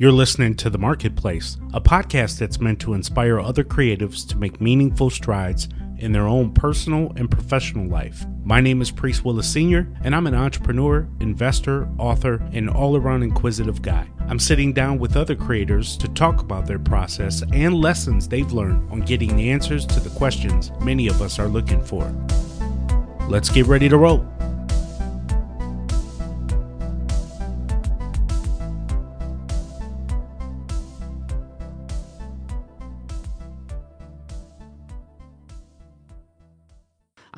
You're listening to The Marketplace, a podcast that's meant to inspire other creatives to make meaningful strides in their own personal and professional life. My name is Priest Willis Sr., and I'm an entrepreneur, investor, author, and all around inquisitive guy. I'm sitting down with other creators to talk about their process and lessons they've learned on getting the answers to the questions many of us are looking for. Let's get ready to roll.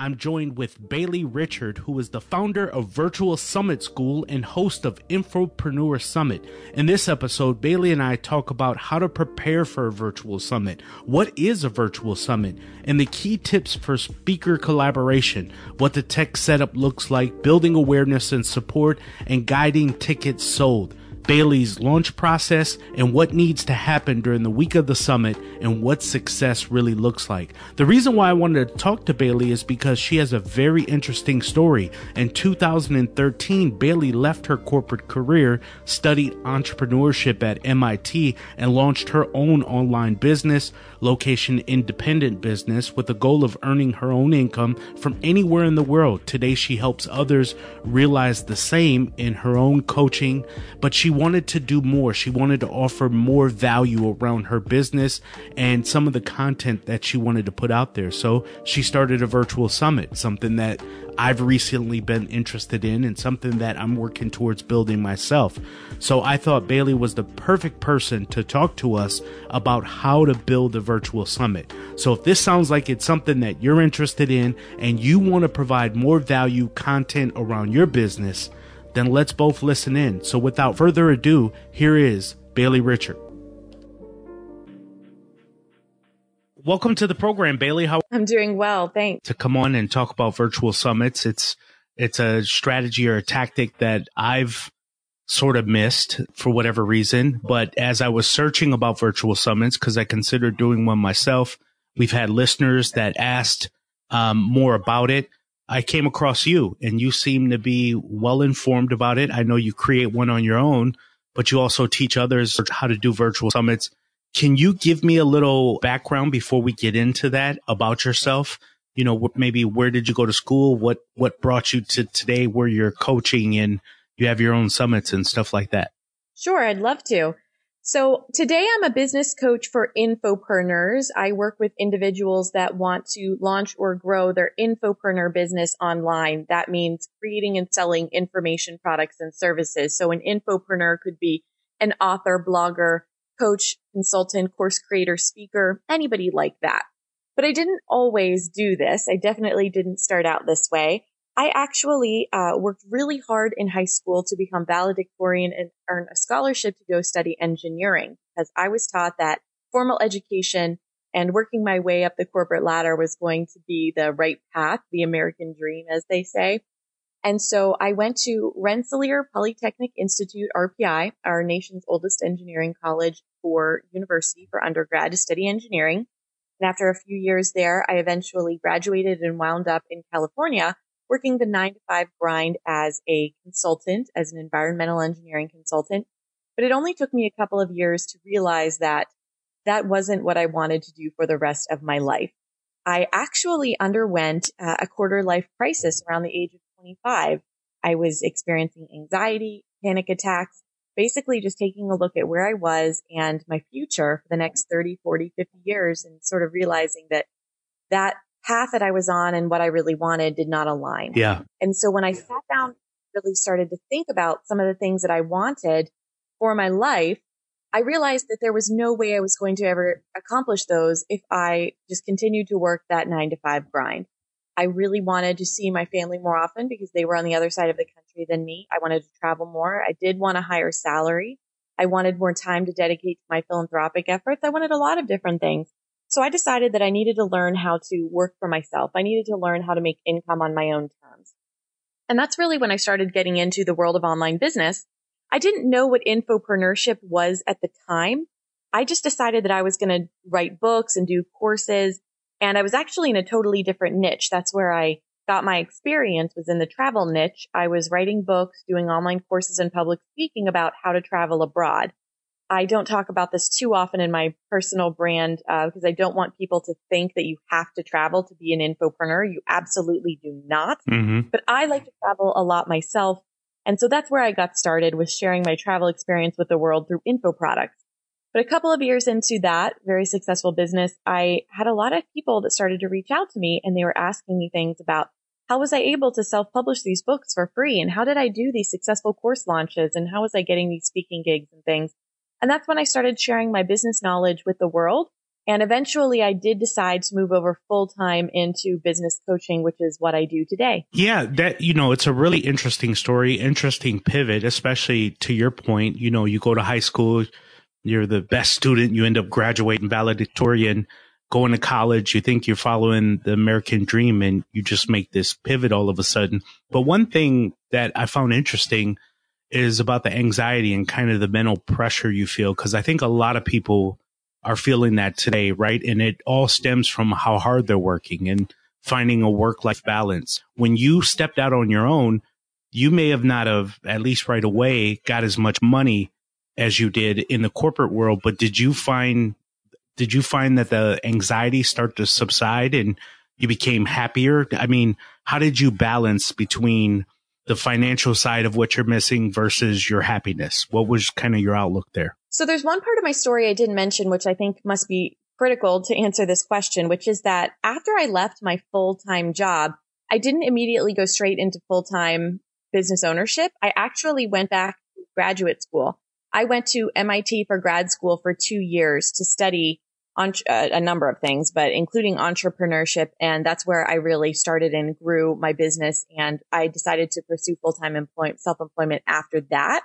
I'm joined with Bailey Richert, who is the founder of Virtual Summit School and host of Infopreneur Summit. In this episode, Bailey and I talk about how to prepare for a virtual summit, what is a virtual summit, and the key tips for speaker collaboration, what the tech setup looks like, building awareness and support, and guiding tickets sold. Bailey's launch process and what needs to happen during the week of the summit and what success really looks like. The reason why I wanted to talk to Bailey is because she has a very interesting story. In 2013, Bailey left her corporate career, studied entrepreneurship at MIT, and launched her own online business, location independent business, with the goal of earning her own income from anywhere in the world. Today, she helps others realize the same in her own coaching, but she wanted to do more. She wanted to offer more value around her business and some of the content that she wanted to put out there. So she started a virtual summit, something that I've recently been interested in and something that I'm working towards building myself. So I thought Bailey was the perfect person to talk to us about how to build a virtual summit. So if this sounds like it's something that you're interested in and you want to provide more value content around your business, then let's both listen in. So without further ado, here is Bailey Richert. Welcome to the program, Bailey. How I'm doing well, thanks. To come on and talk about virtual summits. It's it's a strategy or a tactic that I've sort of missed for whatever reason. But as I was searching about virtual summits, because I considered doing one myself, we've had listeners that asked um, more about it. I came across you and you seem to be well informed about it. I know you create one on your own, but you also teach others how to do virtual summits. Can you give me a little background before we get into that about yourself? You know, maybe where did you go to school? What, what brought you to today where you're coaching and you have your own summits and stuff like that? Sure. I'd love to. So today I'm a business coach for infopreneurs. I work with individuals that want to launch or grow their infopreneur business online. That means creating and selling information products and services. So an infopreneur could be an author, blogger, coach, consultant, course creator, speaker, anybody like that. But I didn't always do this. I definitely didn't start out this way. I actually uh, worked really hard in high school to become valedictorian and earn a scholarship to go study engineering because I was taught that formal education and working my way up the corporate ladder was going to be the right path, the American dream, as they say. And so I went to Rensselaer Polytechnic Institute, RPI, our nation's oldest engineering college for university for undergrad to study engineering. And after a few years there, I eventually graduated and wound up in California working the nine to five grind as a consultant, as an environmental engineering consultant. But it only took me a couple of years to realize that that wasn't what I wanted to do for the rest of my life. I actually underwent uh, a quarter life crisis around the age of 25. I was experiencing anxiety, panic attacks, basically just taking a look at where I was and my future for the next 30, 40, 50 years and sort of realizing that that path that I was on and what I really wanted did not align. Yeah. And so when I sat down, really started to think about some of the things that I wanted for my life, I realized that there was no way I was going to ever accomplish those if I just continued to work that nine to five grind. I really wanted to see my family more often because they were on the other side of the country than me. I wanted to travel more. I did want a higher salary. I wanted more time to dedicate to my philanthropic efforts. I wanted a lot of different things. So I decided that I needed to learn how to work for myself. I needed to learn how to make income on my own terms. And that's really when I started getting into the world of online business. I didn't know what infopreneurship was at the time. I just decided that I was going to write books and do courses. And I was actually in a totally different niche. That's where I got my experience was in the travel niche. I was writing books, doing online courses and public speaking about how to travel abroad. I don't talk about this too often in my personal brand uh, because I don't want people to think that you have to travel to be an infopreneur. You absolutely do not. Mm-hmm. But I like to travel a lot myself. And so that's where I got started with sharing my travel experience with the world through info products. But a couple of years into that very successful business, I had a lot of people that started to reach out to me and they were asking me things about how was I able to self publish these books for free? And how did I do these successful course launches? And how was I getting these speaking gigs and things? And that's when I started sharing my business knowledge with the world. And eventually I did decide to move over full time into business coaching, which is what I do today. Yeah, that, you know, it's a really interesting story, interesting pivot, especially to your point. You know, you go to high school, you're the best student, you end up graduating valedictorian going to college, you think you're following the American dream and you just make this pivot all of a sudden. But one thing that I found interesting is about the anxiety and kind of the mental pressure you feel. Cause I think a lot of people are feeling that today, right? And it all stems from how hard they're working and finding a work life balance. When you stepped out on your own, you may have not have, at least right away, got as much money as you did in the corporate world. But did you find did you find that the anxiety start to subside and you became happier? I mean, how did you balance between the financial side of what you're missing versus your happiness? What was kind of your outlook there? So there's one part of my story I didn't mention, which I think must be critical to answer this question, which is that after I left my full time job, I didn't immediately go straight into full time business ownership. I actually went back to graduate school. I went to MIT for grad school for two years to study on uh, a number of things, but including entrepreneurship. And that's where I really started and grew my business. And I decided to pursue full-time employment, self-employment after that.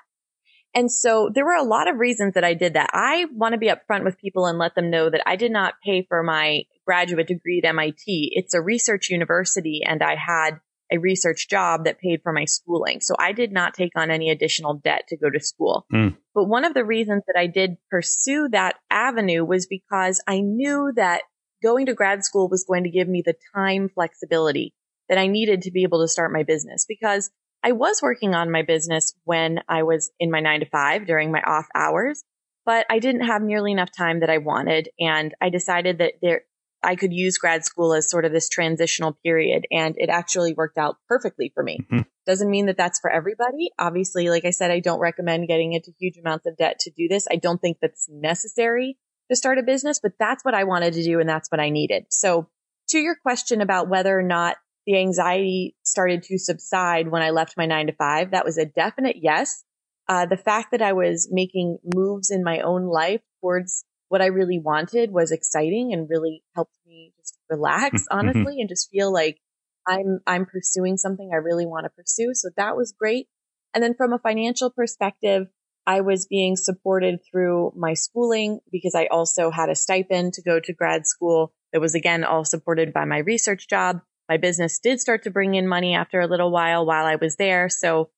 And so there were a lot of reasons that I did that. I want to be upfront with people and let them know that I did not pay for my graduate degree at MIT. It's a research university and I had a research job that paid for my schooling. So I did not take on any additional debt to go to school. Mm. But one of the reasons that I did pursue that avenue was because I knew that going to grad school was going to give me the time flexibility that I needed to be able to start my business because I was working on my business when I was in my nine to five during my off hours, but I didn't have nearly enough time that I wanted. And I decided that there, I could use grad school as sort of this transitional period and it actually worked out perfectly for me. Mm-hmm. Doesn't mean that that's for everybody. Obviously, like I said, I don't recommend getting into huge amounts of debt to do this. I don't think that's necessary to start a business, but that's what I wanted to do and that's what I needed. So to your question about whether or not the anxiety started to subside when I left my nine to five, that was a definite yes. Uh, the fact that I was making moves in my own life towards what I really wanted was exciting and really helped me just relax, mm-hmm. honestly, and just feel like I'm, I'm pursuing something I really want to pursue. So that was great. And then from a financial perspective, I was being supported through my schooling because I also had a stipend to go to grad school that was again all supported by my research job. My business did start to bring in money after a little while while I was there. So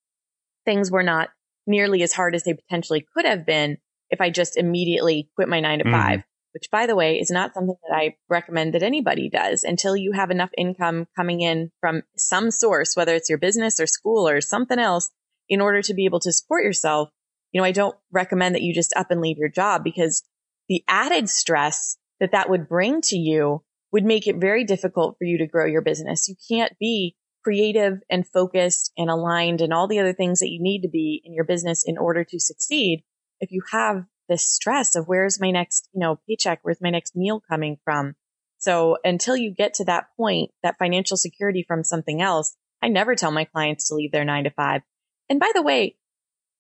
things were not nearly as hard as they potentially could have been if I just immediately quit my nine to mm. five, which by the way is not something that I recommend that anybody does until you have enough income coming in from some source, whether it's your business or school or something else in order to be able to support yourself. You know, I don't recommend that you just up and leave your job because the added stress that that would bring to you would make it very difficult for you to grow your business. You can't be creative and focused and aligned and all the other things that you need to be in your business in order to succeed if you have this stress of where's my next, you know, paycheck, where's my next meal coming from? So until you get to that point, that financial security from something else, I never tell my clients to leave their nine to five. And by the way,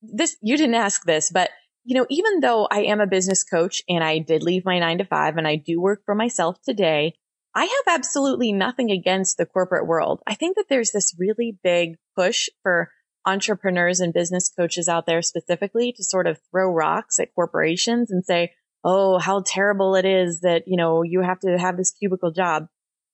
this, you didn't ask this, but you know, even though I am a business coach and I did leave my nine to five and I do work for myself today, I have absolutely nothing against the corporate world. I think that there's this really big push for entrepreneurs and business coaches out there specifically to sort of throw rocks at corporations and say, Oh, how terrible it is that, you know, you have to have this cubicle job.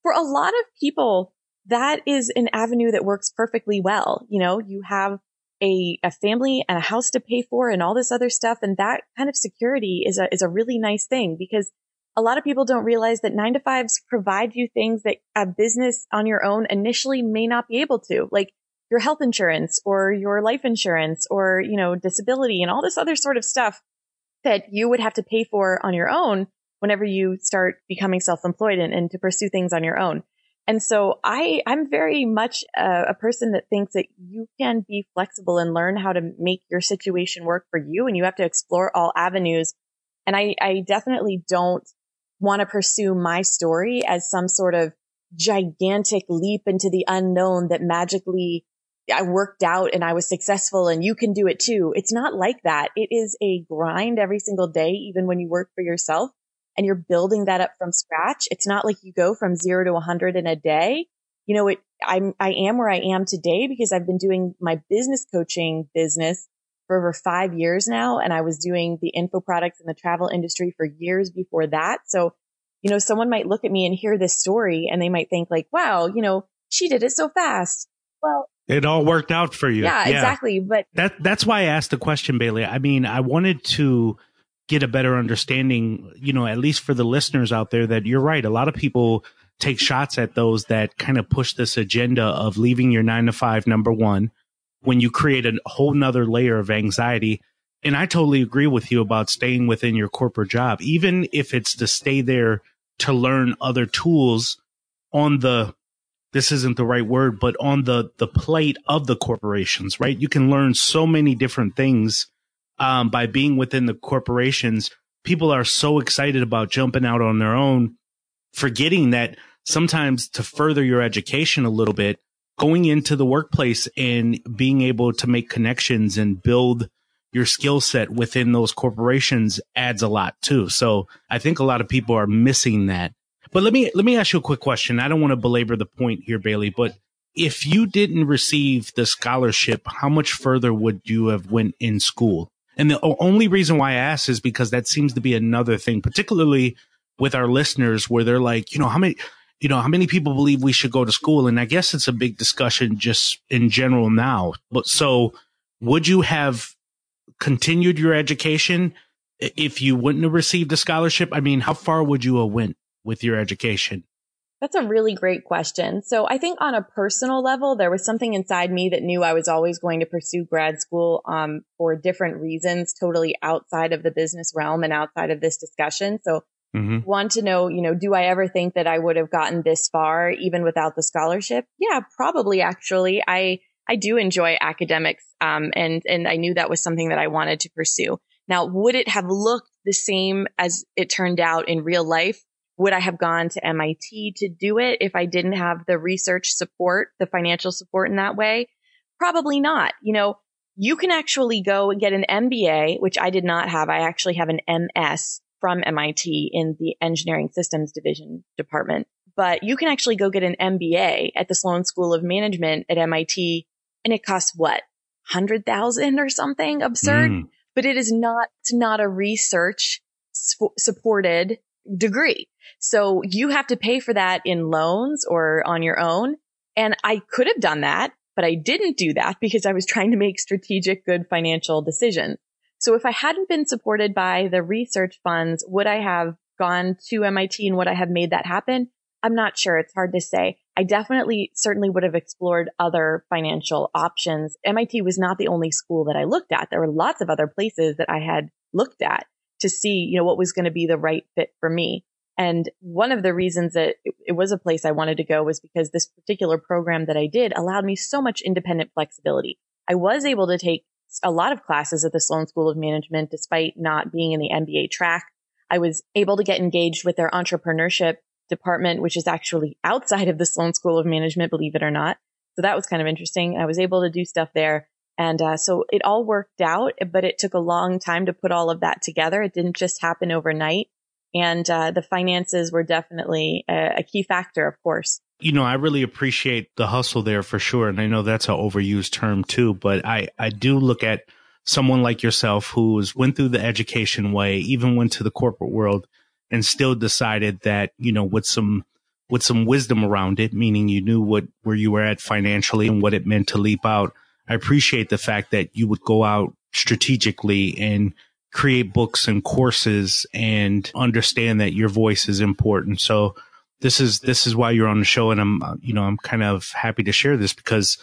For a lot of people, that is an avenue that works perfectly well. You know, you have a, a family and a house to pay for and all this other stuff. And that kind of security is a, is a really nice thing because a lot of people don't realize that nine to fives provide you things that a business on your own initially may not be able to. Like your health insurance or your life insurance or, you know, disability and all this other sort of stuff that you would have to pay for on your own whenever you start becoming self-employed and, and to pursue things on your own. And so I, I'm very much a, a, person that thinks that you can be flexible and learn how to make your situation work for you. And you have to explore all avenues. And I, I definitely don't want to pursue my story as some sort of gigantic leap into the unknown that magically I worked out and I was successful and you can do it too. It's not like that. It is a grind every single day, even when you work for yourself and you're building that up from scratch. It's not like you go from zero to a hundred in a day. You know, it, I'm, I am where I am today because I've been doing my business coaching business for over five years now. And I was doing the info products in the travel industry for years before that. So, you know, someone might look at me and hear this story and they might think like, wow, you know, she did it so fast. Well, it all worked out for you. Yeah, yeah, exactly. But that that's why I asked the question, Bailey. I mean, I wanted to get a better understanding, you know, at least for the listeners out there that you're right. A lot of people take shots at those that kind of push this agenda of leaving your nine to five, number one, when you create a whole nother layer of anxiety. And I totally agree with you about staying within your corporate job, even if it's to stay there to learn other tools on the this isn't the right word, but on the the plate of the corporations, right? You can learn so many different things um, by being within the corporations. People are so excited about jumping out on their own, forgetting that sometimes to further your education a little bit, going into the workplace and being able to make connections and build your skill set within those corporations adds a lot too. So I think a lot of people are missing that. But let me let me ask you a quick question. I don't want to belabor the point here, Bailey, but if you didn't receive the scholarship, how much further would you have went in school? And the only reason why I ask is because that seems to be another thing, particularly with our listeners, where they're like, you know, how many, you know, how many people believe we should go to school? And I guess it's a big discussion just in general now. But so would you have continued your education if you wouldn't have received a scholarship? I mean, how far would you have went? With your education? That's a really great question. So I think on a personal level, there was something inside me that knew I was always going to pursue grad school um, for different reasons, totally outside of the business realm and outside of this discussion. So mm-hmm. want to know, you know, do I ever think that I would have gotten this far even without the scholarship? Yeah, probably actually. I, I do enjoy academics. Um, and, and I knew that was something that I wanted to pursue. Now, would it have looked the same as it turned out in real life? Would I have gone to MIT to do it if I didn't have the research support, the financial support in that way? Probably not. You know, you can actually go and get an MBA, which I did not have. I actually have an MS from MIT in the engineering systems division department. But you can actually go get an MBA at the Sloan School of Management at MIT and it costs what? 100,000 or something absurd. Mm. But it is not, it's not a research supported degree. So you have to pay for that in loans or on your own. And I could have done that, but I didn't do that because I was trying to make strategic, good financial decisions. So if I hadn't been supported by the research funds, would I have gone to MIT and would I have made that happen? I'm not sure. It's hard to say. I definitely certainly would have explored other financial options. MIT was not the only school that I looked at. There were lots of other places that I had looked at to see, you know, what was going to be the right fit for me. And one of the reasons that it, it, was a place I wanted to go was because this particular program that I did allowed me so much independent flexibility. I was able to take a lot of classes at the Sloan School of Management despite not being in the MBA track. I was able to get engaged with their entrepreneurship department, which is actually outside of the Sloan School of Management, believe it or not. So that was kind of interesting. I was able to do stuff there. And uh, so it all worked out, but it took a long time to put all of that together. It didn't just happen overnight. And uh, the finances were definitely a, a key factor, of course. You know, I really appreciate the hustle there for sure. And I know that's an overused term too, but I, I do look at someone like yourself who's went through the education way, even went to the corporate world and still decided that, you know, with some, with some wisdom around it, meaning you knew what, where you were at financially and what it meant to leap out I appreciate the fact that you would go out strategically and create books and courses and understand that your voice is important. So this is, this is why you're on the show. And I'm, uh, you know, I'm kind of happy to share this because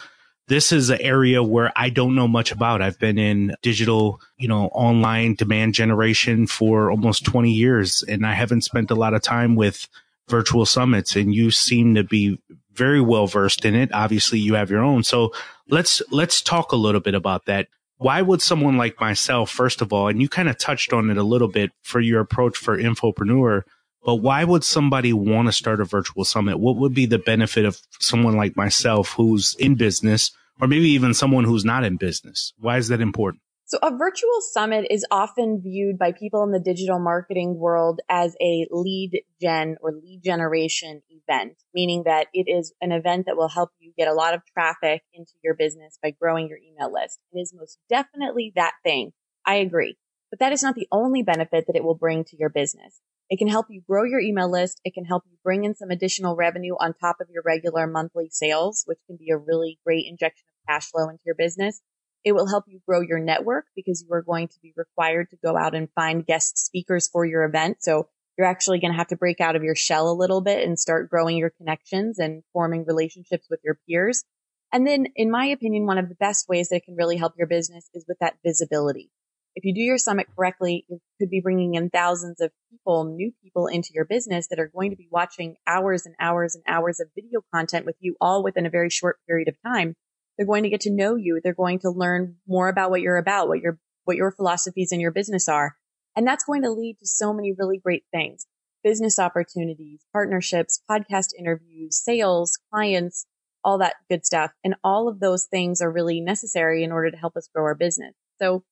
this is an area where I don't know much about. I've been in digital, you know, online demand generation for almost 20 years and I haven't spent a lot of time with virtual summits and you seem to be very well versed in it. Obviously you have your own. So let's, let's talk a little bit about that. Why would someone like myself, first of all, and you kind of touched on it a little bit for your approach for infopreneur, but why would somebody want to start a virtual summit? What would be the benefit of someone like myself who's in business or maybe even someone who's not in business? Why is that important? So a virtual summit is often viewed by people in the digital marketing world as a lead gen or lead generation event, meaning that it is an event that will help you get a lot of traffic into your business by growing your email list. It is most definitely that thing. I agree. But that is not the only benefit that it will bring to your business. It can help you grow your email list. It can help you bring in some additional revenue on top of your regular monthly sales, which can be a really great injection of cash flow into your business. It will help you grow your network because you are going to be required to go out and find guest speakers for your event. So you're actually going to have to break out of your shell a little bit and start growing your connections and forming relationships with your peers. And then in my opinion, one of the best ways that it can really help your business is with that visibility if you do your summit correctly, you could be bringing in thousands of people, new people into your business that are going to be watching hours and hours and hours of video content with you all within a very short period of time. They're going to get to know you. They're going to learn more about what you're about, what your, what your philosophies and your business are. And that's going to lead to so many really great things. Business opportunities, partnerships, podcast interviews, sales, clients, all that good stuff. And all of those things are really necessary in order to help us grow our business. So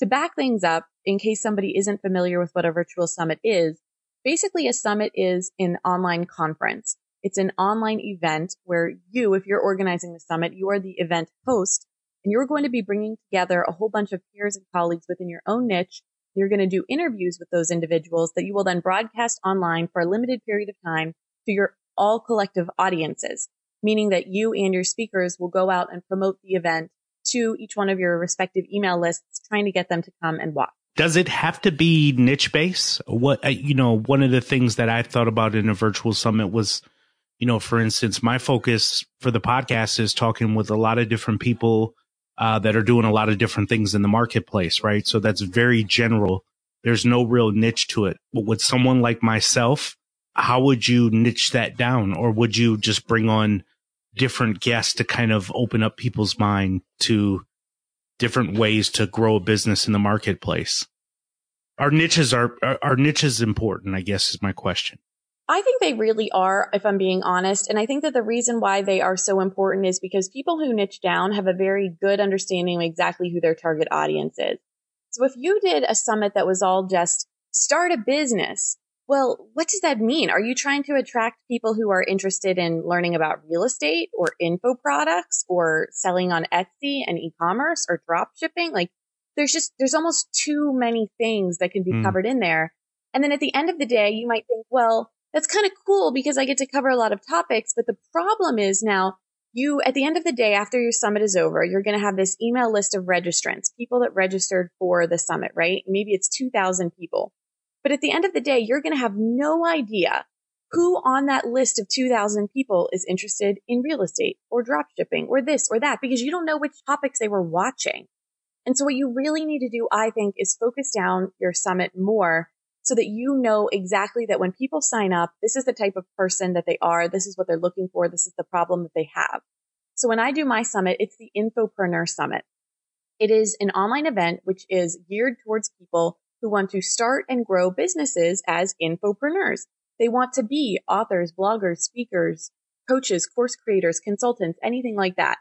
to back things up, in case somebody isn't familiar with what a virtual summit is, basically a summit is an online conference. It's an online event where you, if you're organizing the summit, you are the event host and you're going to be bringing together a whole bunch of peers and colleagues within your own niche. You're going to do interviews with those individuals that you will then broadcast online for a limited period of time to your all collective audiences, meaning that you and your speakers will go out and promote the event to each one of your respective email lists, trying to get them to come and watch. Does it have to be niche based? What, uh, you know, one of the things that I thought about in a virtual summit was, you know, for instance, my focus for the podcast is talking with a lot of different people uh, that are doing a lot of different things in the marketplace, right? So that's very general. There's no real niche to it. But with someone like myself, how would you niche that down? Or would you just bring on different guests to kind of open up people's mind to different ways to grow a business in the marketplace. Our niches are, our niches important, I guess is my question. I think they really are, if I'm being honest. And I think that the reason why they are so important is because people who niche down have a very good understanding of exactly who their target audience is. So if you did a summit that was all just start a business, well, what does that mean? Are you trying to attract people who are interested in learning about real estate or info products or selling on Etsy and e-commerce or drop shipping? Like there's just, there's almost too many things that can be mm. covered in there. And then at the end of the day, you might think, well, that's kind of cool because I get to cover a lot of topics. But the problem is now you, at the end of the day, after your summit is over, you're going to have this email list of registrants, people that registered for the summit, right? Maybe it's 2000 people. But at the end of the day, you're going to have no idea who on that list of 2000 people is interested in real estate or drop shipping or this or that because you don't know which topics they were watching. And so what you really need to do, I think, is focus down your summit more so that you know exactly that when people sign up, this is the type of person that they are. This is what they're looking for. This is the problem that they have. So when I do my summit, it's the Infopreneur Summit. It is an online event which is geared towards people who want to start and grow businesses as infopreneurs. They want to be authors, bloggers, speakers, coaches, course creators, consultants, anything like that.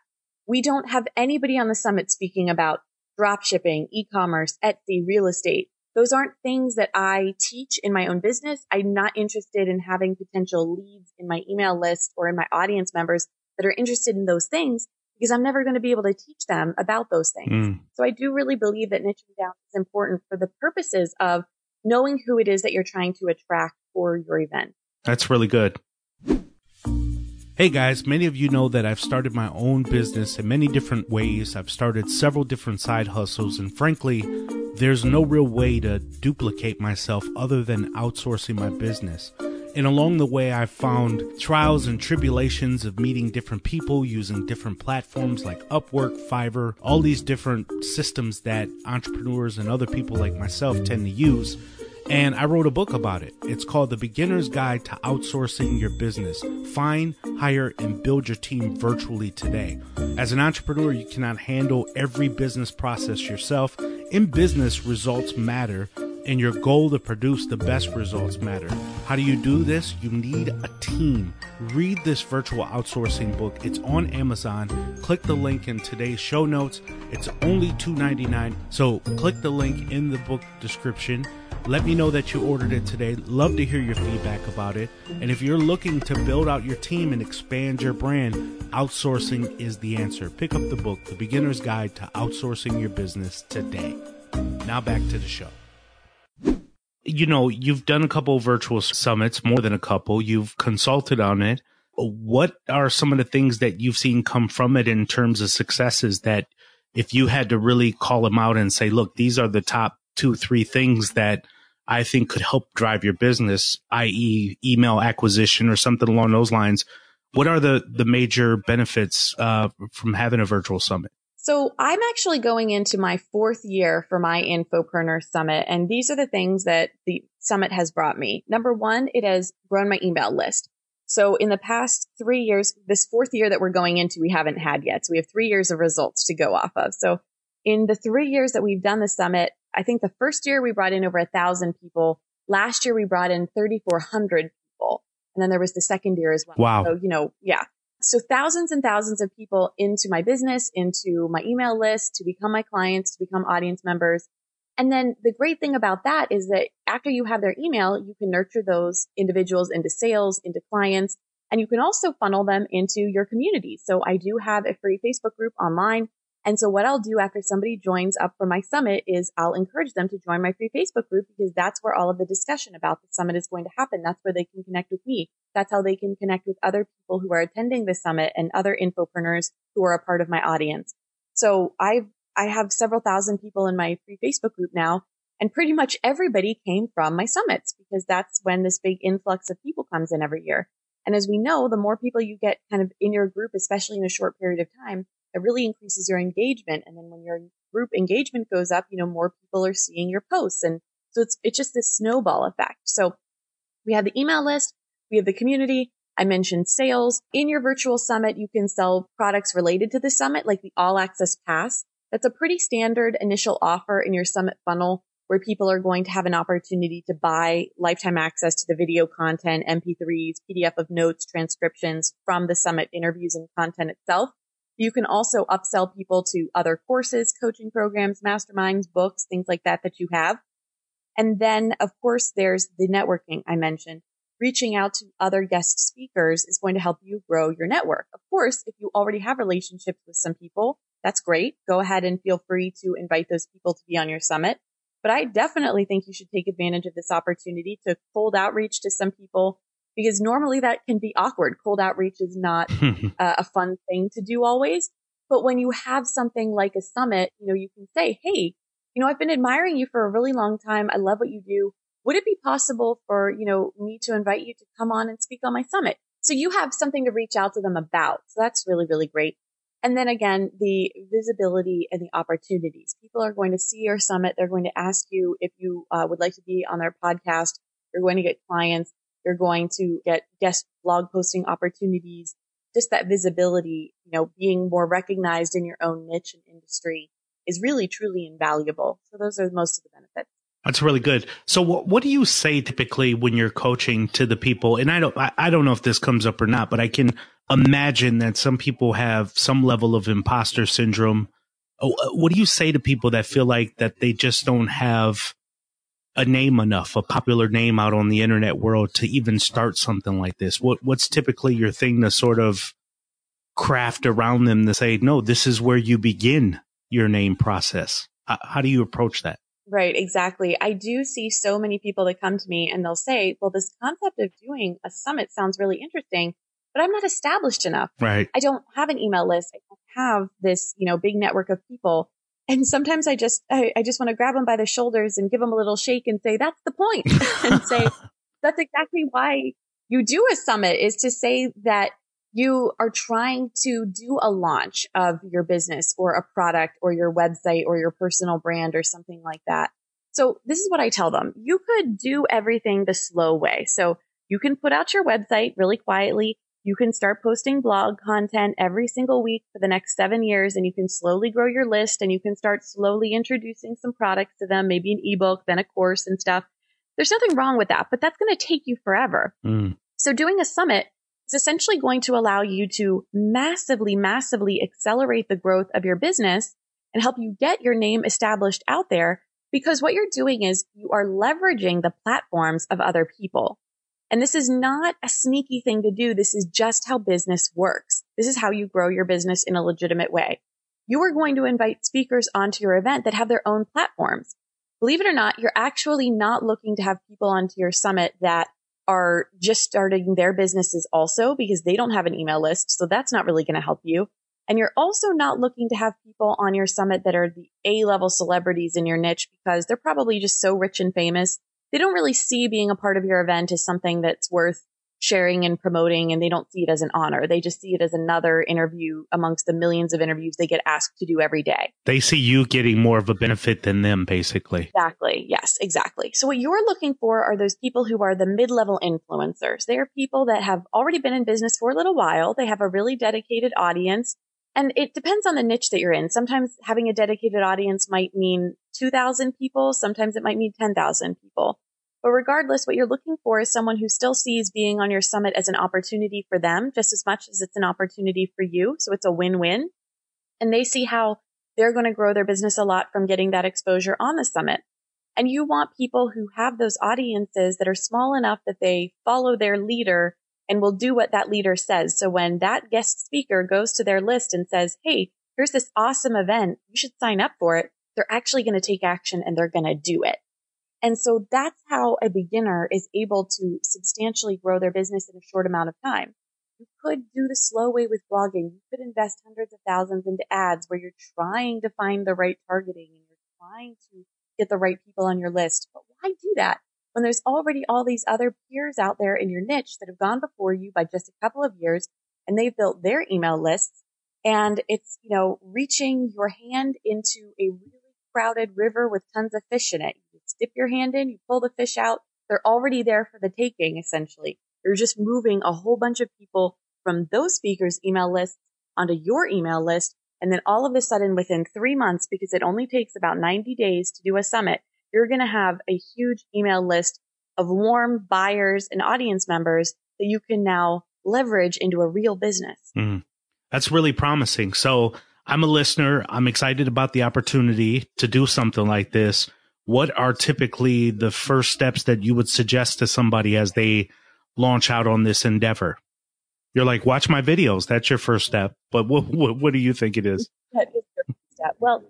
We don't have anybody on the summit speaking about drop shipping, e-commerce, Etsy, real estate. Those aren't things that I teach in my own business. I'm not interested in having potential leads in my email list or in my audience members that are interested in those things because I'm never going to be able to teach them about those things. Mm. So I do really believe that niching down is important for the purposes of knowing who it is that you're trying to attract for your event. That's really good. Hey guys, many of you know that I've started my own business in many different ways. I've started several different side hustles, and frankly, there's no real way to duplicate myself other than outsourcing my business. And along the way, I've found trials and tribulations of meeting different people using different platforms like Upwork, Fiverr, all these different systems that entrepreneurs and other people like myself tend to use. And I wrote a book about it. It's called The Beginner's Guide to Outsourcing Your Business. Find, hire, and build your team virtually today. As an entrepreneur, you cannot handle every business process yourself. In business, results matter and your goal to produce the best results matter. How do you do this? You need a team. Read this virtual outsourcing book. It's on Amazon. Click the link in today's show notes. It's only $2.99. So click the link in the book description. Let me know that you ordered it today. Love to hear your feedback about it. And if you're looking to build out your team and expand your brand, outsourcing is the answer. Pick up the book, The Beginner's Guide to Outsourcing Your Business today. Now back to the show you know, you've done a couple virtual summits, more than a couple. You've consulted on it. What are some of the things that you've seen come from it in terms of successes that if you had to really call them out and say, look, these are the top two, three things that I think could help drive your business, i.e. email acquisition or something along those lines. What are the, the major benefits uh, from having a virtual summit? So I'm actually going into my fourth year for my Infopreneur Summit. And these are the things that the summit has brought me. Number one, it has grown my email list. So in the past three years, this fourth year that we're going into, we haven't had yet. So we have three years of results to go off of. So in the three years that we've done the summit, I think the first year we brought in over a thousand people. Last year we brought in 3,400 people. And then there was the second year as well. Wow. So, you know, yeah. So thousands and thousands of people into my business, into my email list to become my clients, to become audience members. And then the great thing about that is that after you have their email, you can nurture those individuals into sales, into clients, and you can also funnel them into your community. So I do have a free Facebook group online and so what I'll do after somebody joins up for my summit is I'll encourage them to join my free Facebook group because that's where all of the discussion about the summit is going to happen. That's where they can connect with me. That's how they can connect with other people who are attending the summit and other infopreneurs who are a part of my audience. So I've, I have several thousand people in my free Facebook group now and pretty much everybody came from my summits because that's when this big influx of people comes in every year. And as we know, the more people you get kind of in your group, especially in a short period of time, it really increases your engagement. And then when your group engagement goes up, you know, more people are seeing your posts. And so it's, it's just this snowball effect. So we have the email list. We have the community. I mentioned sales. In your virtual summit, you can sell products related to the summit, like the all access pass. That's a pretty standard initial offer in your summit funnel where people are going to have an opportunity to buy lifetime access to the video content, MP3s, PDF of notes, transcriptions from the summit interviews and content itself. You can also upsell people to other courses, coaching programs, masterminds, books, things like that that you have. And then, of course, there's the networking I mentioned. Reaching out to other guest speakers is going to help you grow your network. Of course, if you already have relationships with some people, that's great. Go ahead and feel free to invite those people to be on your summit. But I definitely think you should take advantage of this opportunity to cold outreach to some people because normally that can be awkward. Cold outreach is not uh, a fun thing to do always. But when you have something like a summit, you know, you can say, Hey, you know, I've been admiring you for a really long time. I love what you do. Would it be possible for, you know, me to invite you to come on and speak on my summit? So you have something to reach out to them about. So that's really, really great. And then again, the visibility and the opportunities. People are going to see your summit. They're going to ask you if you uh, would like to be on their podcast. You're going to get clients. You're going to get guest blog posting opportunities, just that visibility, you know, being more recognized in your own niche and industry is really truly invaluable. So those are most of the benefits. That's really good. So what, what do you say typically when you're coaching to the people? And I don't, I, I don't know if this comes up or not, but I can imagine that some people have some level of imposter syndrome. Oh, uh, what do you say to people that feel like that they just don't have a name enough, a popular name out on the internet world to even start something like this? What what's typically your thing to sort of craft around them to say, no, this is where you begin your name process? How, how do you approach that? Right, exactly. I do see so many people that come to me and they'll say, well, this concept of doing a summit sounds really interesting, but I'm not established enough. Right. I don't have an email list. I don't have this, you know, big network of people. And sometimes I just, I, I just want to grab them by the shoulders and give them a little shake and say, that's the point and say, that's exactly why you do a summit is to say that you are trying to do a launch of your business or a product or your website or your personal brand or something like that. So this is what I tell them. You could do everything the slow way. So you can put out your website really quietly. You can start posting blog content every single week for the next seven years and you can slowly grow your list and you can start slowly introducing some products to them, maybe an ebook, then a course and stuff. There's nothing wrong with that, but that's going to take you forever. Mm. So doing a summit is essentially going to allow you to massively, massively accelerate the growth of your business and help you get your name established out there because what you're doing is you are leveraging the platforms of other people. And this is not a sneaky thing to do. This is just how business works. This is how you grow your business in a legitimate way. You are going to invite speakers onto your event that have their own platforms. Believe it or not, you're actually not looking to have people onto your summit that are just starting their businesses also because they don't have an email list. So that's not really going to help you. And you're also not looking to have people on your summit that are the A level celebrities in your niche because they're probably just so rich and famous. They don't really see being a part of your event as something that's worth sharing and promoting and they don't see it as an honor. They just see it as another interview amongst the millions of interviews they get asked to do every day. They see you getting more of a benefit than them, basically. Exactly. Yes, exactly. So what you're looking for are those people who are the mid-level influencers. They are people that have already been in business for a little while. They have a really dedicated audience. And it depends on the niche that you're in. Sometimes having a dedicated audience might mean 2,000 people. Sometimes it might mean 10,000 people. But regardless, what you're looking for is someone who still sees being on your summit as an opportunity for them just as much as it's an opportunity for you. So it's a win-win. And they see how they're going to grow their business a lot from getting that exposure on the summit. And you want people who have those audiences that are small enough that they follow their leader and will do what that leader says. So when that guest speaker goes to their list and says, Hey, here's this awesome event. You should sign up for it. They're actually going to take action and they're going to do it. And so that's how a beginner is able to substantially grow their business in a short amount of time. You could do the slow way with blogging. You could invest hundreds of thousands into ads where you're trying to find the right targeting and you're trying to get the right people on your list. But why do that when there's already all these other peers out there in your niche that have gone before you by just a couple of years and they've built their email lists and it's, you know, reaching your hand into a really crowded river with tons of fish in it dip your hand in, you pull the fish out. They're already there for the taking, essentially. You're just moving a whole bunch of people from those speakers' email lists onto your email list. And then all of a sudden, within three months, because it only takes about 90 days to do a summit, you're going to have a huge email list of warm buyers and audience members that you can now leverage into a real business. Mm, that's really promising. So I'm a listener. I'm excited about the opportunity to do something like this what are typically the first steps that you would suggest to somebody as they launch out on this endeavor? You're like, watch my videos. That's your first step. But what, what, what do you think it is? That is your step. Well,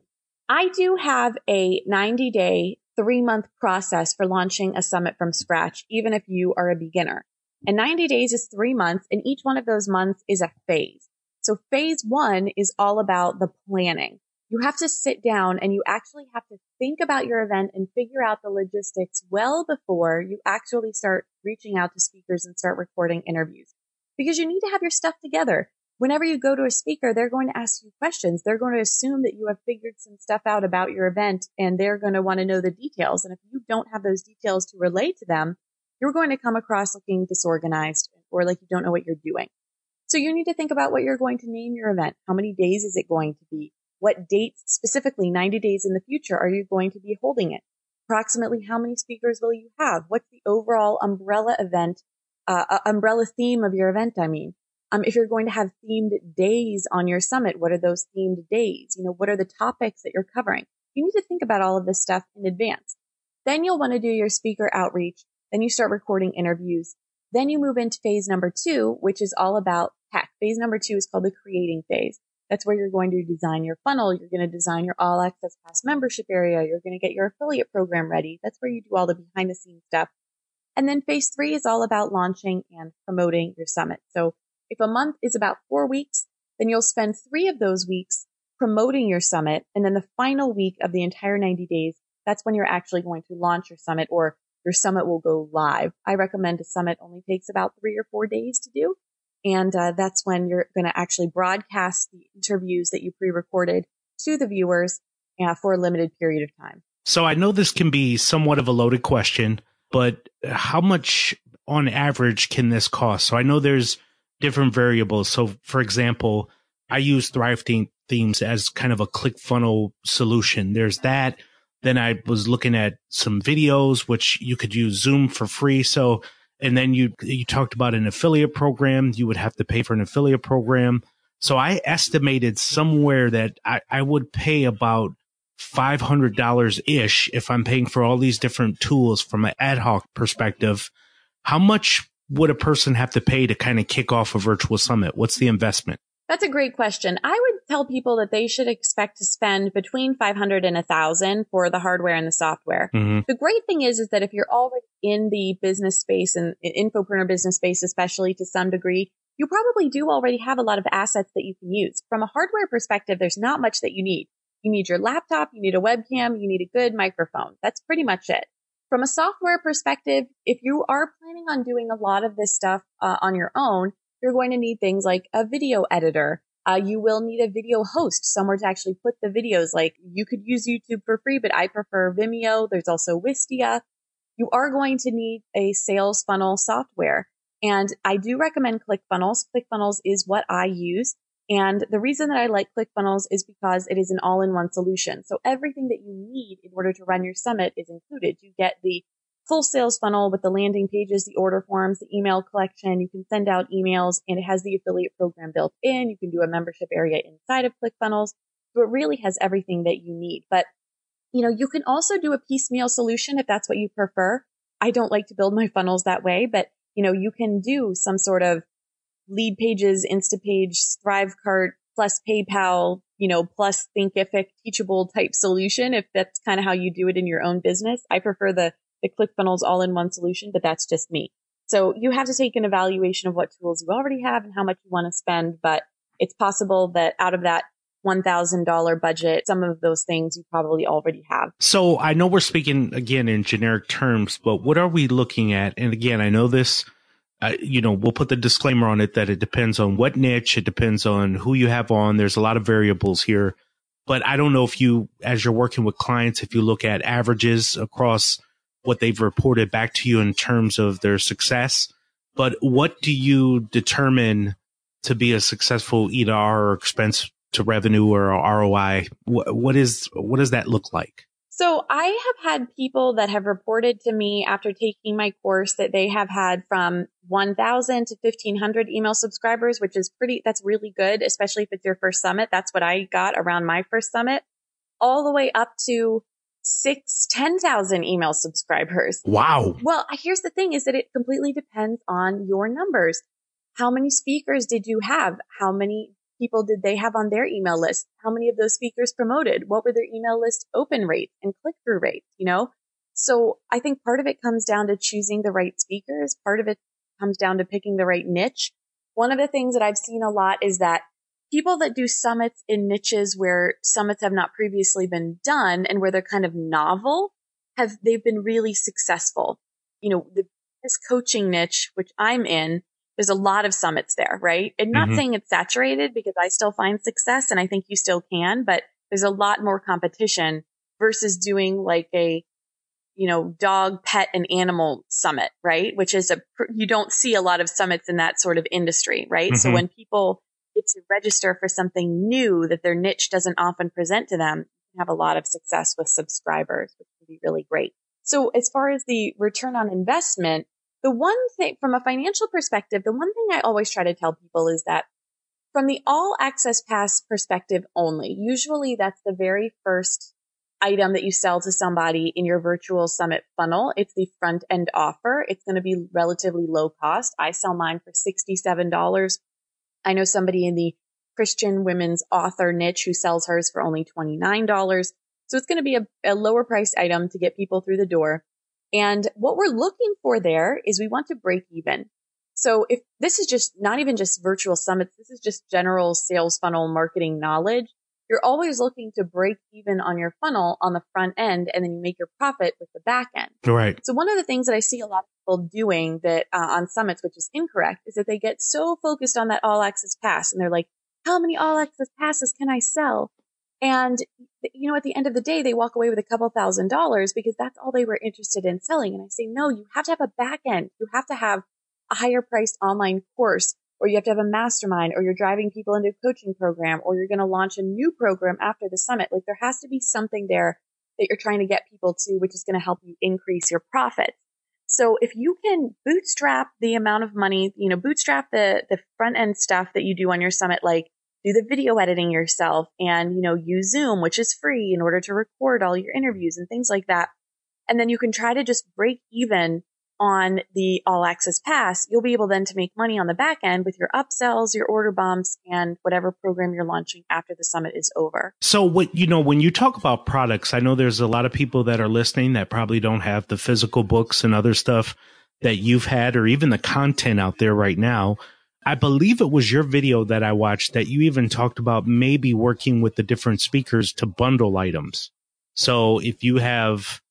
I do have a 90 day, three month process for launching a summit from scratch, even if you are a beginner. And 90 days is three months and each one of those months is a phase. So phase one is all about the planning you have to sit down and you actually have to think about your event and figure out the logistics well before you actually start reaching out to speakers and start recording interviews because you need to have your stuff together. Whenever you go to a speaker, they're going to ask you questions. They're going to assume that you have figured some stuff out about your event and they're going to want to know the details. And if you don't have those details to relate to them, you're going to come across looking disorganized or like you don't know what you're doing. So you need to think about what you're going to name your event. How many days is it going to be? What dates, specifically 90 days in the future, are you going to be holding it? Approximately how many speakers will you have? What's the overall umbrella event, uh, uh, umbrella theme of your event? I mean, um, if you're going to have themed days on your summit, what are those themed days? You know, what are the topics that you're covering? You need to think about all of this stuff in advance. Then you'll want to do your speaker outreach. Then you start recording interviews. Then you move into phase number two, which is all about tech. Phase number two is called the creating phase. That's where you're going to design your funnel. You're going to design your all access pass membership area. You're going to get your affiliate program ready. That's where you do all the behind the scenes stuff. And then phase three is all about launching and promoting your summit. So if a month is about four weeks, then you'll spend three of those weeks promoting your summit. And then the final week of the entire 90 days, that's when you're actually going to launch your summit or your summit will go live. I recommend a summit only takes about three or four days to do. And uh, that's when you're going to actually broadcast the interviews that you pre-recorded to the viewers uh, for a limited period of time. So I know this can be somewhat of a loaded question, but how much on average can this cost? So I know there's different variables. So for example, I use Thrive themes as kind of a click funnel solution. There's that. Then I was looking at some videos, which you could use Zoom for free. So, and then you, you talked about an affiliate program. You would have to pay for an affiliate program. So I estimated somewhere that I, I would pay about $500 ish if I'm paying for all these different tools from an ad hoc perspective. How much would a person have to pay to kind of kick off a virtual summit? What's the investment? That's a great question. I would tell people that they should expect to spend between 500 and 1000 for the hardware and the software. Mm-hmm. The great thing is, is that if you're already in the business space and infopreneur business space, especially to some degree, you probably do already have a lot of assets that you can use. From a hardware perspective, there's not much that you need. You need your laptop, you need a webcam, you need a good microphone. That's pretty much it. From a software perspective, if you are planning on doing a lot of this stuff uh, on your own, you're going to need things like a video editor. Uh, you will need a video host, somewhere to actually put the videos. Like you could use YouTube for free, but I prefer Vimeo. There's also Wistia. You are going to need a sales funnel software. And I do recommend ClickFunnels. ClickFunnels is what I use. And the reason that I like ClickFunnels is because it is an all-in-one solution. So everything that you need in order to run your summit is included. You get the full sales funnel with the landing pages, the order forms, the email collection. You can send out emails and it has the affiliate program built in. You can do a membership area inside of ClickFunnels. So it really has everything that you need. But, you know, you can also do a piecemeal solution if that's what you prefer. I don't like to build my funnels that way, but, you know, you can do some sort of Leadpages, Instapage, Thrivecart plus PayPal, you know, plus Thinkific teachable type solution. If that's kind of how you do it in your own business, I prefer the, the ClickFunnels all in one solution, but that's just me. So you have to take an evaluation of what tools you already have and how much you want to spend. But it's possible that out of that $1,000 budget, some of those things you probably already have. So I know we're speaking again in generic terms, but what are we looking at? And again, I know this uh, you know, we'll put the disclaimer on it that it depends on what niche, it depends on who you have on. There's a lot of variables here, but I don't know if you, as you're working with clients, if you look at averages across what they've reported back to you in terms of their success, but what do you determine to be a successful EDR or expense to revenue or ROI? What, what is, what does that look like? So I have had people that have reported to me after taking my course that they have had from 1000 to 1500 email subscribers, which is pretty, that's really good, especially if it's your first summit. That's what I got around my first summit all the way up to six, 10,000 email subscribers. Wow. Well, here's the thing is that it completely depends on your numbers. How many speakers did you have? How many people did they have on their email list? How many of those speakers promoted? What were their email list open rates and click through rates? You know? So I think part of it comes down to choosing the right speakers. Part of it comes down to picking the right niche. One of the things that I've seen a lot is that people that do summits in niches where summits have not previously been done and where they're kind of novel have, they've been really successful. You know, the this coaching niche, which I'm in, there's a lot of summits there, right? And not mm-hmm. saying it's saturated because I still find success and I think you still can, but there's a lot more competition versus doing like a, you know, dog, pet and animal summit, right? Which is a, you don't see a lot of summits in that sort of industry, right? Mm-hmm. So when people to register for something new that their niche doesn't often present to them, have a lot of success with subscribers, which can be really great. So as far as the return on investment, the one thing from a financial perspective, the one thing I always try to tell people is that from the all access pass perspective only, usually that's the very first item that you sell to somebody in your virtual summit funnel. It's the front end offer. It's going to be relatively low cost. I sell mine for $67. I know somebody in the Christian women's author niche who sells hers for only $29. So it's going to be a, a lower price item to get people through the door. And what we're looking for there is we want to break even. So if this is just not even just virtual summits, this is just general sales funnel marketing knowledge. You're always looking to break even on your funnel on the front end and then you make your profit with the back end. Right. So one of the things that I see a lot of people doing that uh, on summits, which is incorrect, is that they get so focused on that all access pass and they're like, how many all access passes can I sell? And, you know, at the end of the day, they walk away with a couple thousand dollars because that's all they were interested in selling. And I say, no, you have to have a back end. You have to have a higher priced online course or you have to have a mastermind or you're driving people into a coaching program or you're going to launch a new program after the summit. Like there has to be something there that you're trying to get people to, which is going to help you increase your profits. So if you can bootstrap the amount of money, you know, bootstrap the, the front end stuff that you do on your summit, like do the video editing yourself and, you know, use Zoom, which is free in order to record all your interviews and things like that. And then you can try to just break even on the all access pass. You'll be able then to make money on the back end with your upsells, your order bumps, and whatever program you're launching after the summit is over. So what, you know, when you talk about products, I know there's a lot of people that are listening that probably don't have the physical books and other stuff that you've had or even the content out there right now. I believe it was your video that I watched that you even talked about maybe working with the different speakers to bundle items. So if you have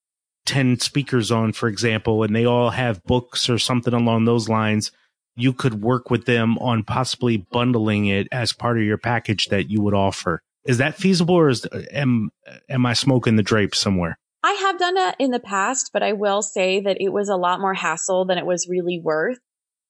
10 speakers on, for example, and they all have books or something along those lines, you could work with them on possibly bundling it as part of your package that you would offer. Is that feasible or is, am, am I smoking the drape somewhere? I have done that in the past, but I will say that it was a lot more hassle than it was really worth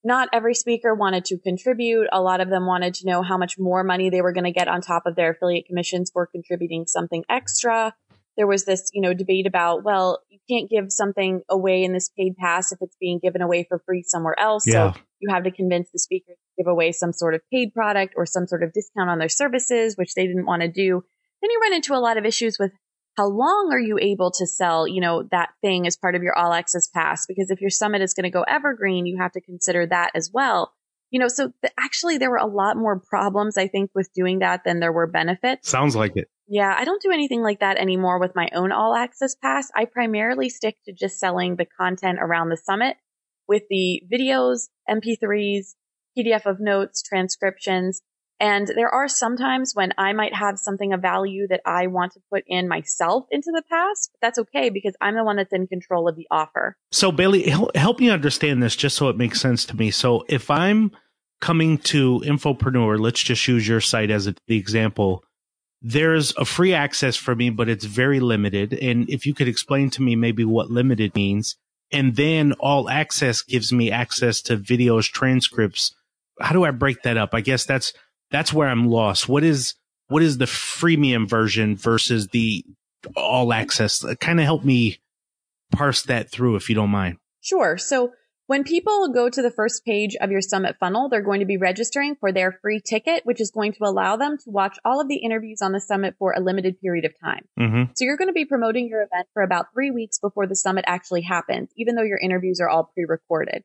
not every speaker wanted to contribute. A lot of them wanted to know how much more money they were going to get on top of their affiliate commissions for contributing something extra. There was this, you know, debate about, well, you can't give something away in this paid pass if it's being given away for free somewhere else. Yeah. So you have to convince the speaker to give away some sort of paid product or some sort of discount on their services, which they didn't want to do. Then you run into a lot of issues with how long are you able to sell, you know, that thing as part of your all access pass? Because if your summit is going to go evergreen, you have to consider that as well. You know, so th- actually there were a lot more problems, I think, with doing that than there were benefits. Sounds like it. Yeah, I don't do anything like that anymore with my own all access pass. I primarily stick to just selling the content around the summit with the videos, MP3s, PDF of notes, transcriptions, and there are sometimes when I might have something of value that I want to put in myself into the past. But that's okay because I'm the one that's in control of the offer. So Bailey, help me understand this just so it makes sense to me. So if I'm coming to Infopreneur, let's just use your site as the example. There's a free access for me, but it's very limited. And if you could explain to me maybe what limited means, and then all access gives me access to videos, transcripts. How do I break that up? I guess that's that's where I'm lost. What is what is the freemium version versus the all access? Kind of help me parse that through if you don't mind. Sure. So when people go to the first page of your summit funnel, they're going to be registering for their free ticket, which is going to allow them to watch all of the interviews on the summit for a limited period of time. Mm-hmm. So you're going to be promoting your event for about three weeks before the summit actually happens, even though your interviews are all pre-recorded.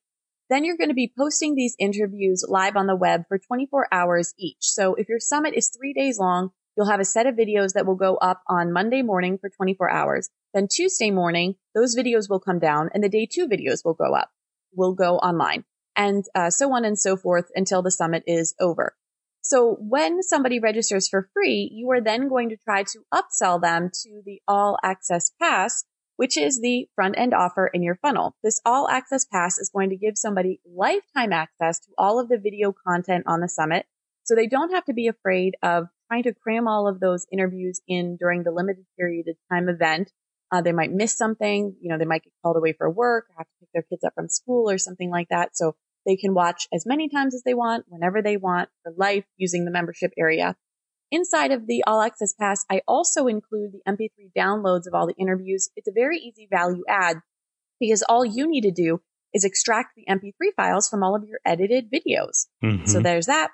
Then you're going to be posting these interviews live on the web for 24 hours each. So if your summit is three days long, you'll have a set of videos that will go up on Monday morning for 24 hours. Then Tuesday morning, those videos will come down and the day two videos will go up, will go online and uh, so on and so forth until the summit is over. So when somebody registers for free, you are then going to try to upsell them to the all access pass, which is the front end offer in your funnel. This all access pass is going to give somebody lifetime access to all of the video content on the summit. So they don't have to be afraid of trying to cram all of those interviews in during the limited period of time event. Uh, they might miss something, you know, they might get called away for work, or have to pick their kids up from school or something like that. So they can watch as many times as they want, whenever they want for life using the membership area. Inside of the All Access Pass, I also include the MP3 downloads of all the interviews. It's a very easy value add because all you need to do is extract the MP3 files from all of your edited videos. Mm-hmm. So there's that.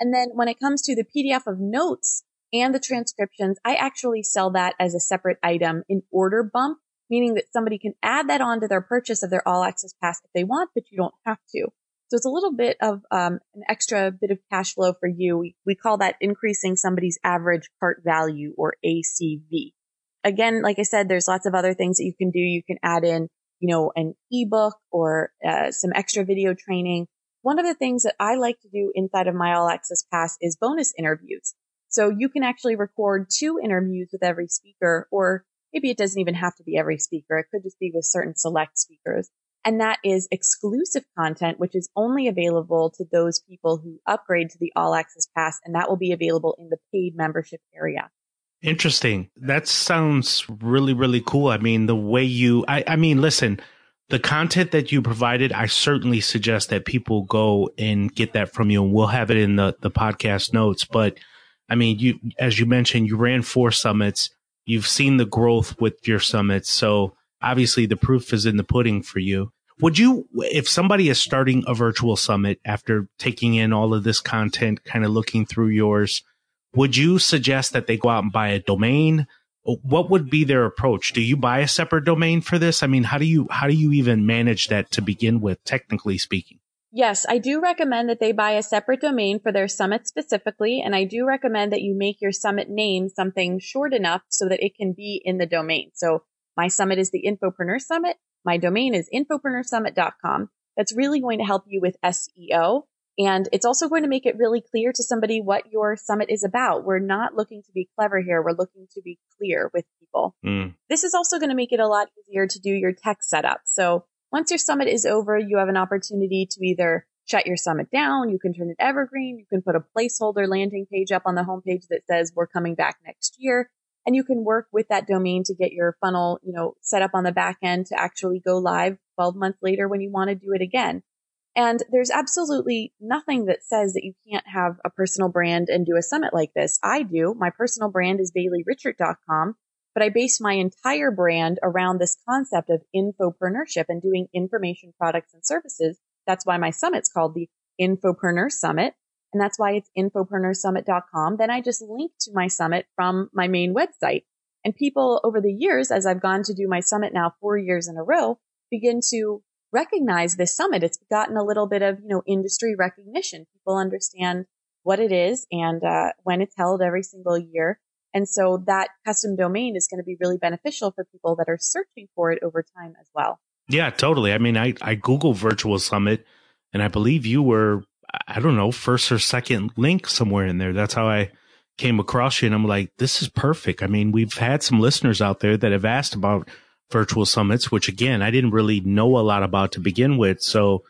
And then when it comes to the PDF of notes and the transcriptions, I actually sell that as a separate item in order bump, meaning that somebody can add that on to their purchase of their all access pass if they want, but you don't have to. So it's a little bit of um, an extra bit of cash flow for you. We, we call that increasing somebody's average cart value or ACV. Again, like I said, there's lots of other things that you can do. You can add in, you know, an ebook or uh, some extra video training. One of the things that I like to do inside of my all access pass is bonus interviews. So you can actually record two interviews with every speaker, or maybe it doesn't even have to be every speaker. It could just be with certain select speakers. And that is exclusive content, which is only available to those people who upgrade to the all access pass. And that will be available in the paid membership area. Interesting. That sounds really, really cool. I mean, the way you, I, I mean, listen, the content that you provided, I certainly suggest that people go and get that from you and we'll have it in the, the podcast notes. But I mean, you, as you mentioned, you ran four summits. You've seen the growth with your summits. So obviously the proof is in the pudding for you. Would you, if somebody is starting a virtual summit after taking in all of this content, kind of looking through yours, would you suggest that they go out and buy a domain? What would be their approach? Do you buy a separate domain for this? I mean, how do you, how do you even manage that to begin with, technically speaking? Yes, I do recommend that they buy a separate domain for their summit specifically. And I do recommend that you make your summit name something short enough so that it can be in the domain. So my summit is the Infopreneur Summit. My domain is infopreneursummit.com. That's really going to help you with SEO. And it's also going to make it really clear to somebody what your summit is about. We're not looking to be clever here. We're looking to be clear with people. Mm. This is also going to make it a lot easier to do your tech setup. So once your summit is over, you have an opportunity to either shut your summit down, you can turn it evergreen, you can put a placeholder landing page up on the homepage that says we're coming back next year. And you can work with that domain to get your funnel, you know, set up on the back end to actually go live 12 months later when you want to do it again. And there's absolutely nothing that says that you can't have a personal brand and do a summit like this. I do. My personal brand is BaileyRichert.com but I base my entire brand around this concept of infopreneurship and doing information products and services. That's why my summit's called the Infopreneur Summit. And that's why it's infopreneursummit.com. Then I just link to my summit from my main website. And people over the years, as I've gone to do my summit now four years in a row, begin to recognize this summit. It's gotten a little bit of, you know, industry recognition. People understand what it is and uh, when it's held every single year. And so that custom domain is going to be really beneficial for people that are searching for it over time as well. Yeah, totally. I mean, I, I Google virtual summit and I believe you were, I don't know, first or second link somewhere in there. That's how I came across you. And I'm like, this is perfect. I mean, we've had some listeners out there that have asked about virtual summits, which again, I didn't really know a lot about to begin with. So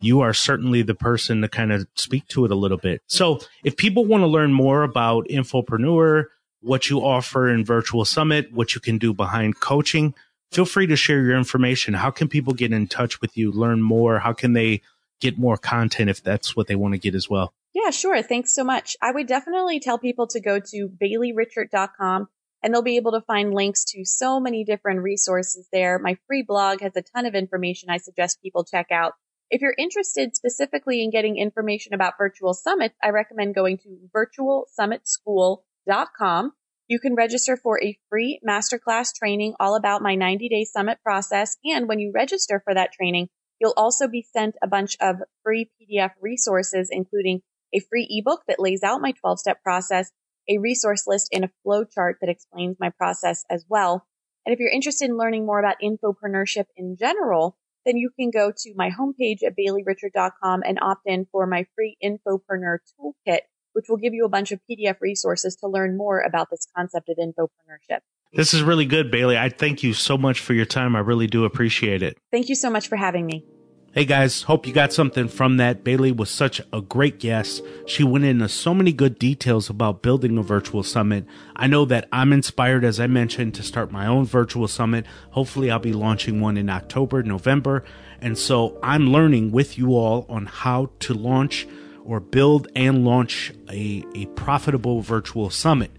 you are certainly the person to kind of speak to it a little bit. So if people want to learn more about Infopreneur, what you offer in Virtual Summit, what you can do behind coaching, feel free to share your information. How can people get in touch with you, learn more? How can they get more content if that's what they want to get as well? Yeah, sure. Thanks so much. I would definitely tell people to go to BaileyRichert.com and they'll be able to find links to so many different resources there. My free blog has a ton of information I suggest people check out. If you're interested specifically in getting information about virtual summits, I recommend going to virtualsummitschool.com com. You can register for a free masterclass training all about my 90 day summit process. And when you register for that training, you'll also be sent a bunch of free PDF resources, including a free ebook that lays out my 12 step process, a resource list and a flow chart that explains my process as well. And if you're interested in learning more about infopreneurship in general, then you can go to my homepage at BaileyRichert.com and opt in for my free Infopreneur Toolkit, which will give you a bunch of PDF resources to learn more about this concept of infopreneurship. This is really good, Bailey. I thank you so much for your time. I really do appreciate it. Thank you so much for having me. Hey guys, hope you got something from that. Bailey was such a great guest. She went into so many good details about building a virtual summit. I know that I'm inspired, as I mentioned, to start my own virtual summit. Hopefully, I'll be launching one in October, November. And so I'm learning with you all on how to launch or build and launch a, a profitable virtual summit.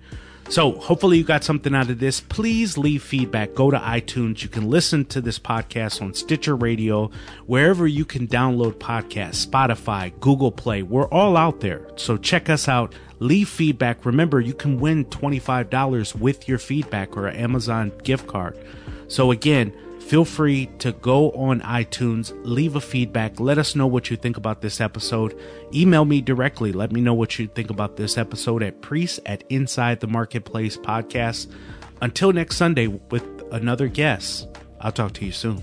So, hopefully, you got something out of this. Please leave feedback. Go to iTunes. You can listen to this podcast on Stitcher Radio, wherever you can download podcasts, Spotify, Google Play. We're all out there. So, check us out. Leave feedback. Remember, you can win $25 with your feedback or an Amazon gift card. So, again, Feel free to go on iTunes, leave a feedback, let us know what you think about this episode. Email me directly, let me know what you think about this episode at priest at inside the marketplace podcast. Until next Sunday with another guest, I'll talk to you soon.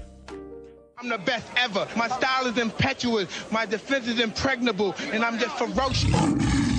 I'm the best ever. My style is impetuous, my defense is impregnable, and I'm just ferocious.